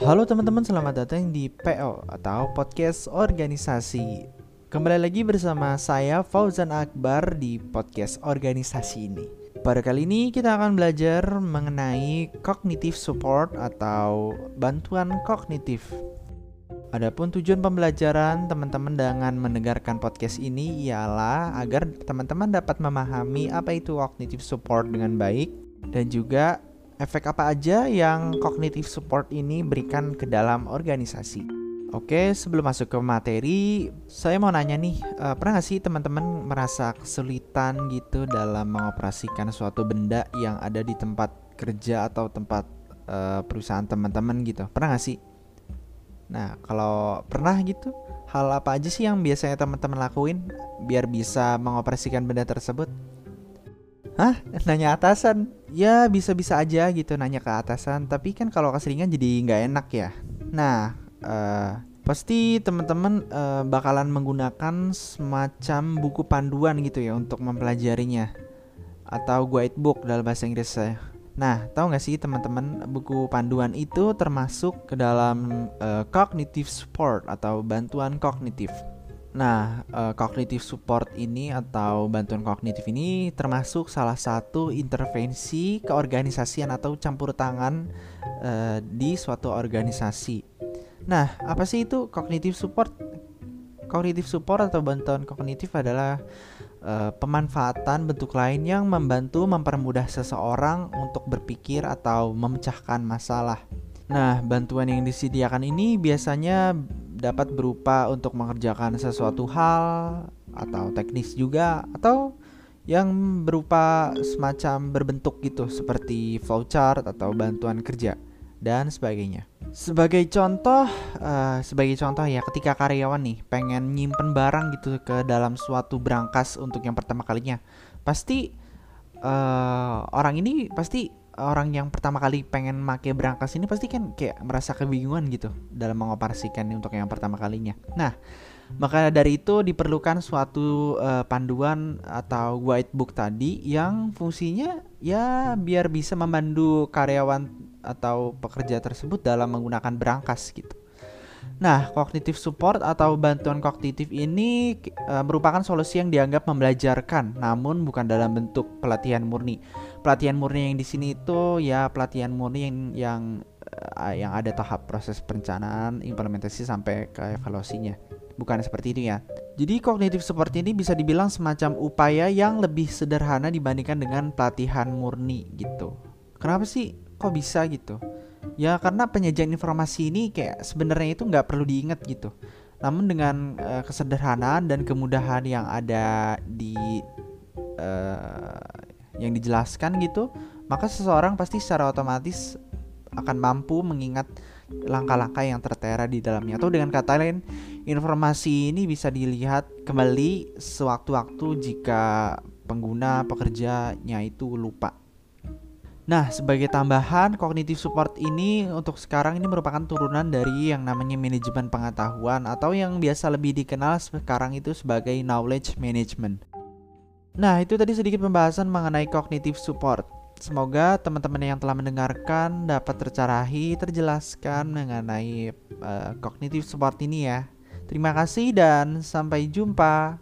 Halo teman-teman, selamat datang di PO atau Podcast Organisasi. Kembali lagi bersama saya Fauzan Akbar di podcast organisasi ini. Pada kali ini kita akan belajar mengenai cognitive support atau bantuan kognitif. Adapun tujuan pembelajaran teman-teman dengan mendengarkan podcast ini ialah agar teman-teman dapat memahami apa itu cognitive support dengan baik dan juga efek apa aja yang cognitive support ini berikan ke dalam organisasi. Oke, sebelum masuk ke materi, saya mau nanya nih, uh, pernah gak sih teman-teman merasa kesulitan gitu dalam mengoperasikan suatu benda yang ada di tempat kerja atau tempat uh, perusahaan teman-teman gitu? Pernah gak sih? Nah, kalau pernah gitu, hal apa aja sih yang biasanya teman-teman lakuin biar bisa mengoperasikan benda tersebut? Hah? Nanya atasan? Ya bisa-bisa aja gitu nanya ke atasan Tapi kan kalau keseringan jadi nggak enak ya Nah uh, pasti teman-teman uh, bakalan menggunakan semacam buku panduan gitu ya untuk mempelajarinya Atau guidebook dalam bahasa Inggris saya Nah, tahu nggak sih teman-teman buku panduan itu termasuk ke dalam uh, cognitive support atau bantuan kognitif. Nah, uh, cognitive support ini atau bantuan kognitif ini termasuk salah satu intervensi keorganisasian atau campur tangan uh, di suatu organisasi. Nah, apa sih itu cognitive support? Cognitive support atau bantuan kognitif adalah uh, pemanfaatan bentuk lain yang membantu mempermudah seseorang untuk berpikir atau memecahkan masalah. Nah, bantuan yang disediakan ini biasanya dapat berupa untuk mengerjakan sesuatu hal atau teknis juga atau yang berupa semacam berbentuk gitu seperti flowchart atau bantuan kerja dan sebagainya. Sebagai contoh, uh, sebagai contoh ya ketika karyawan nih pengen nyimpen barang gitu ke dalam suatu brankas untuk yang pertama kalinya, pasti uh, orang ini pasti orang yang pertama kali pengen make berangkas ini pasti kan kayak merasa kebingungan gitu dalam mengoperasikan untuk yang pertama kalinya. Nah, maka dari itu diperlukan suatu uh, panduan atau guidebook tadi yang fungsinya ya biar bisa membantu karyawan atau pekerja tersebut dalam menggunakan berangkas gitu. Nah, cognitive support atau bantuan kognitif ini e, merupakan solusi yang dianggap membelajarkan, namun bukan dalam bentuk pelatihan murni. Pelatihan murni yang di sini itu ya pelatihan murni yang yang e, yang ada tahap proses perencanaan, implementasi sampai ke evaluasinya. Bukan seperti itu ya. Jadi cognitive support ini bisa dibilang semacam upaya yang lebih sederhana dibandingkan dengan pelatihan murni gitu. Kenapa sih kok bisa gitu? Ya karena penyajian informasi ini kayak sebenarnya itu nggak perlu diingat gitu. Namun dengan uh, kesederhanaan dan kemudahan yang ada di uh, yang dijelaskan gitu, maka seseorang pasti secara otomatis akan mampu mengingat langkah-langkah yang tertera di dalamnya. Atau dengan kata lain, informasi ini bisa dilihat kembali sewaktu-waktu jika pengguna pekerjanya itu lupa. Nah, sebagai tambahan, cognitive support ini untuk sekarang ini merupakan turunan dari yang namanya manajemen pengetahuan atau yang biasa lebih dikenal sekarang itu sebagai knowledge management. Nah, itu tadi sedikit pembahasan mengenai cognitive support. Semoga teman-teman yang telah mendengarkan dapat tercarahi, terjelaskan mengenai uh, cognitive support ini ya. Terima kasih dan sampai jumpa.